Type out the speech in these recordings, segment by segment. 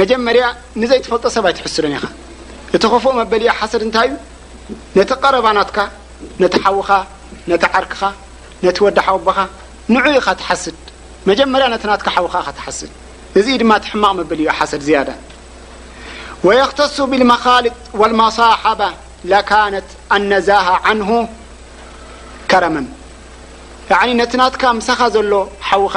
መጀመርያ ንዘይትፈልጦ ሰብ ኣይትሕስርን ኢኻ እቲ ኸፉእ መበልያ ሓሰድ እንታይ እዩ ነቲ ቀረባ ናትካ ነቲ ሓውኻ ነቲ ዓርክኻ ነቲ ወዲ ሓወቦኻ ንዑ ኢኻ ትሓስድ መጀመርያ ነቲ ናትካ ሓውኻ ኢኻ ትሓስድ እዚ እዩ ድማ እቲ ሕማቕ መበል እዩ ሓሰድ ዝያዳ ወየክተሱ ብልመኻልጥ ወልመሳሓባ ለካነት ኣነዛሃ ዓንሁ ከረመን ያኒ ነቲ ናትካ ምሳኻ ዘሎ ሓውኻ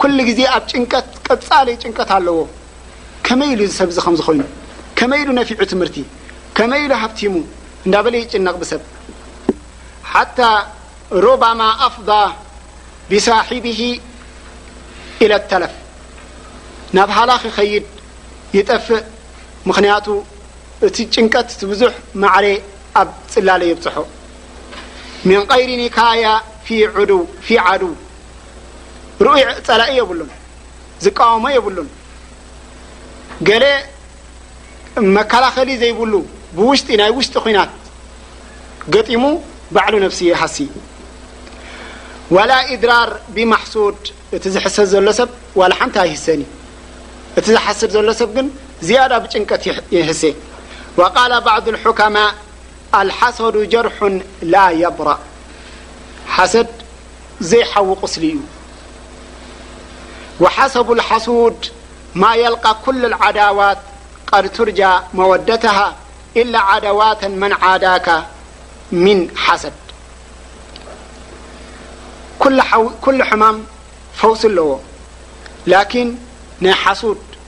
ኩሉ ግዜ ኣብ ጭንቀት ቀጻሊ ጭንቀት ኣለዎ ከመይ ኢሉ እዚ ሰብ እዚ ከምዚ ኮይኑ ከመይ ኢሉ ነፊዑ ትምህርቲ ከመይ ኢሉ ሃብቲሙ እንዳበለ ይጭነቅ ብሰብ ሓታ ሩባማ ኣፍዳ ቢሳሒቢሂ ኢለ ተለፍ ናብ ሃላክ ይከይድ ይጠፍእ ምክንያቱ እቲ ጭንቀት እቲ ብዙሕ ማዕሬ ኣብ ጽላለ የብጽሖ ሚን ቀይሪ ኒካያ ፊ ዓዱው ርኡይ ፀላኢ የብሉን ዝቃወሞ የብሉን ገለ መከላኸሊ ዘይብሉ ብውሽጢ ናይ ውሽጢ ኩናት ገጢሙ ባዕሉ ነብሲ ይሃሲ ዋላ ኢድራር ብማሕሱድ እቲ ዝሕሰድ ዘሎ ሰብ ዋላ ሓንቲ ኣይህሰን እዩ እቲ ዝሓስድ ዘሎ ሰብ ግን ዝያዳ ብጭንቀት ይህሰ ወቃላ ባዕዱ ልሑከማ ኣልሓሰዱ ጀርሑን ላ የብራእ ሓሰድ زيحو قسل ዩ وحሰب الحسو ما يلقى كل العدوت قد ترجع مودتها إلا عدوات من عداك من حسد كل حمام فوس الو لكن و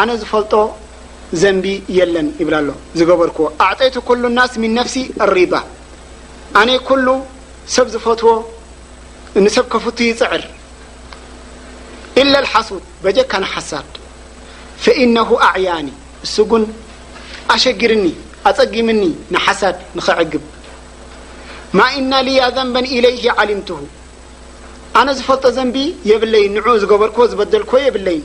ኣነ ዝፈልጦ ዘንቢ የለን ይብል ኣሎ ዝገበርክዎ ኣዕጠይቱ ኩሉ ናስ ሚን ነፍሲ ሪባ ኣነ ኩሉ ሰብ ዝፈትዎ ንሰብ ከፍቱ ይጽዕር ኢለ ልሓሱድ በጀካ ንሓሳድ ፈኢነሁ ኣዕያኒ እሱ ጉን ኣሸጊርኒ ኣጸጊምኒ ንሓሳድ ንኸዕግብ ማኢና ልያ ዘንበን ኢለይሂ ዓሊምትሁ ኣነ ዝፈልጦ ዘንቢ የብለይን ንዑኡ ዝገበርክዎ ዝበደልክዎ የብለይን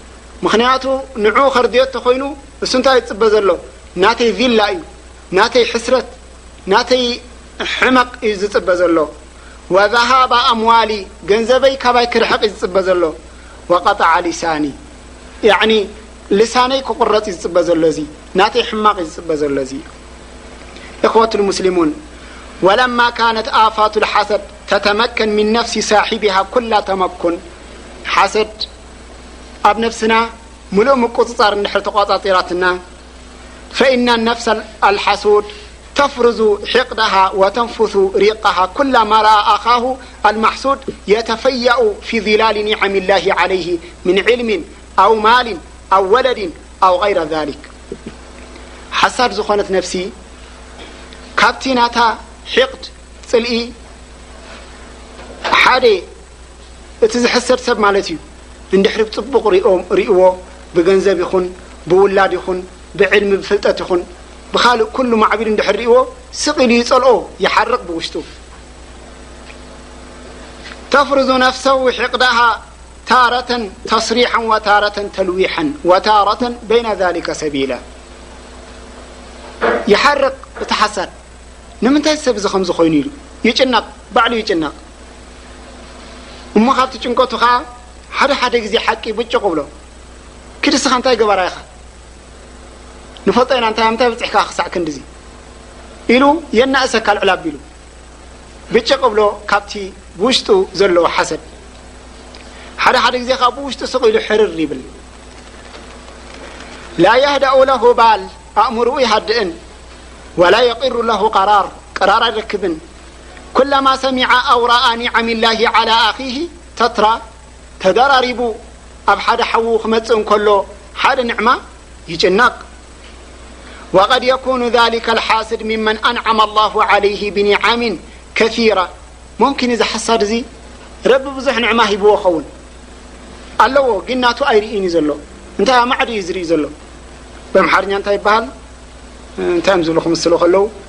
ምኽንያቱ ንዑኡ ከርድዮ ተኾይኑ እሱ እንታይ ዝፅበ ዘሎ ናተይ ቪላ እዩ ናተይ ሕስረት ናተይ ሕመቕ እዩ ዝፅበ ዘሎ ወዛሃባ ኣምዋሊ ገንዘበይ ካባይ ክርሕቕ እዩ ዝፅበ ዘሎ ወቀጣዓ ሊሳኒ ያዕኒ ልሳነይ ክቁረፅ እዩ ዝፅበ ዘሎ እዚ ናተይ ሕማቕ እዩ ዝፅበ ዘሎ እዚ እኽወቱ ልሙስሊሙን ወለማ ካነት ኣፋቱ ልሓሰድ ተተመከን ሚን ነፍሲ ሳሒቢሃ ኩላ ተመኩን ሓሰድ أب نفسنا مل مر رتنا فإن نفس الحسود تفرز حقدها وتنفث ريقها كل مر خاه المحسود يتفيأ في ظلال نعم الله عليه من علم أو مال أو ولد أو غير ذلك ካብቲ ናታ ሒቕድ ፅልኢ ሓደ እቲ ዝሕሰድ ሰብ ማለት እዩ እንድሕሪ ብፅቡቕ ሪኦም ሪእዎ ብገንዘብ ይኹን ብውላድ ይኹን ብዕልሚ ብፍልጠት ይኹን ብኻልእ ኩሉ ማዕቢሉ እንድሕር ሪእዎ ስቕ ኢሉ ይፀልኦ ይሓርቕ ብውሽጡ ተፍርዙ ነፍሰሁ ሕቅዳሃ ታረተን ተስሪሐን ወታረተን ተልዊሐን ወታረተን በይነ ዛሊከ ሰቢለ ይሓርቕ እቲ ሓሳድ ንምንታይ ሰብ እዚ ከምዚ ኮይኑ ኢሉ ይጭነቕ ባዕሉ ይጭነቕ እሞ ካብቲ ጭንቀቱ ከዓ ሓደ ሓደ ግዜ ሓቂ ብጭቕ ብሎ ክዲ ስኻ እንታይ ገበራ ኢኻ ንፈልጦ ኢና እንታይ ምንታይ ብፅሕካ ክሳዕ ክንዲዚ ኢሉ የናእሰካ ልዕል ኣቢሉ ብጭቕ ብሎ ካብቲ ብውሽጡ ዘለዎ ሓሰብ ሓደ ሓደ ግዜ ከዓ ብውሽጡ ስቕ ኢሉ ሕርር ይብል ላ የህዳኡ ለሁ ባል ኣእምርኡ ይሃድእን ወላ የቂሩ ለሁ ቀራር ቀራር ኣይረክብን ኩላማ ሰሚዓ ኣው ረኣ ኒዓሚላሂ ዓላ ኣኺሂ ተትራ ተደራሪቡ ኣብ ሓደ ሓዉ ክመጽእ እንከሎ ሓደ ንዕማ ይጭነቕ ወቀድ የኩኑ ዛሊከ ልሓስድ ሚመን ኣንዓመ ኣላሁ ዓለይሂ ብኒዓሚን ከሲራ ሙምኪን እዚ ሓሳድ እዚ ረቢ ብዙሕ ንዕማ ሂብዎ ኸውን ኣለዎ ግን ናቱ ኣይርኢን እዩ ዘሎ እንታይ ኣማዕዲ እዩ ዝርኢ ዘሎ ብኣምሓርኛ እንታይ ይበሃል እንታይ እዮም ዝብልኹ ምስሉ ከለዉ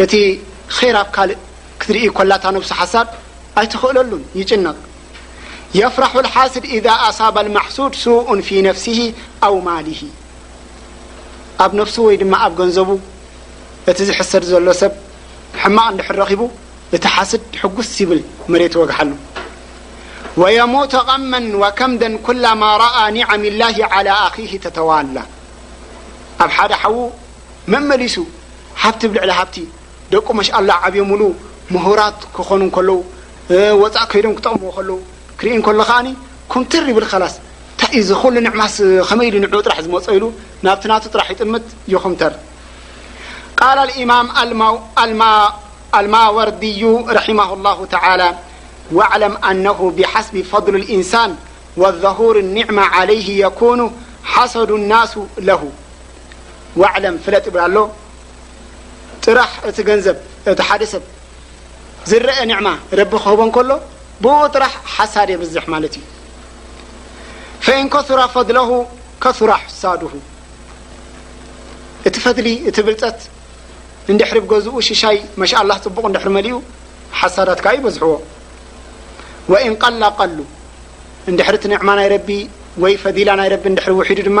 እت خرف ካلእ ትرኢ كلة نفس حሳድ يتخእለሉ يጭنቕ يفرح الحسድ إذا أصاب المحسوድ سوء في نفسه أو مله أብ نفس وي ድم ኣ نزب እت ዝحሰድ ዘሎ سብ حمق حرኺب እቲ حسድ حጉስ يبل مرت وجحل ويموت غم وكمد كلما رأ نعم الله على أخه تول أ حد حو መመሊሱ ሃብቲ ብ ልዕሊ ሃብቲ ደቁ መሽኣላህ ዓብዮምሉ ሙሁራት ክኾኑ እንከለዉ ወጻእ ከይዶም ክጠቕምዎ ከለዉ ክሪኢ እንከሎ ከኣ ኩምትር ይብል ኸላስ ታይ እዩ እዚ ኹሉ ንዕማስ ኸመይ ኢሉ ንዕኡ ጥራሕ ዝመጾ ኢሉ ናብቲ ናቱ ጥራሕ ይጥምት ይኹምተር ቃል ኣልኢማም ኣልማወርድዩ ረሒማሁ ላሁ ተዓላ ወዕለም ኣነሁ ቢሓስቢ ፈድሉ ልኢንሳን ወዘሁር ኒዕማ ዓለይህ የኩኑ ሓሰዱ ናሱ ለሁ ዋዕለም ፍለጥ ይብል ኣሎ ጥራሕ እቲ ገንዘብ እቲ ሓደ ሰብ ዝረአ ኒዕማ ረቢ ክህቦ እንከሎ ብኡ ጥራሕ ሓሳድ የብዝሕ ማለት እዩ ፈኢን ከሱራ ፈድለሁ ከሱራ ሕሳድሁ እቲ ፈድሊ እቲ ብልፀት እንድሕሪ ብገዝኡ ሽሻይ መሻኣላህ ፅቡቕ እንድሕሪ መሊኡ ሓሳዳት ከዓ ይበዝሕዎ ወኢን ቀላ ቀሉ እንድሕሪ እቲ ኒዕማ ናይ ረቢ ወይ ፈዲላ ናይ ረቢ እንድሕሪ ውሒዱ ድማ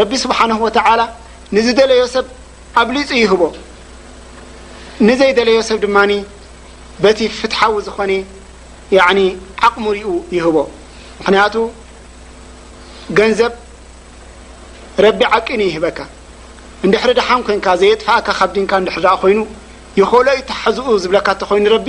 ረቢ ስብሓንሁ ወተዓላ ንዝደለዮ ሰብ ኣብሊፁ ይህቦ ንዘይደለዮ ሰብ ድማ በቲ ፍትሓዊ ዝኾነ ያኒ ዓቕሙ ሪኡ ይህቦ ምክንያቱ ገንዘብ ረቢ ዓቂኑ ይህበካ እንድሕሪ ድሓን ኮንካ ዘየጥፋእካ ካብ ዲንካ እንድሕር ኮይኑ ይኸእሎ እዩ ተሓዝኡ ዝብለካ እተኮይኑ ረቢ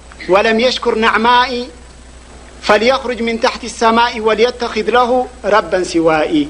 ولم يشكر نعمائي فليخرج من تحت السماء وليتخذ له ربا سوائي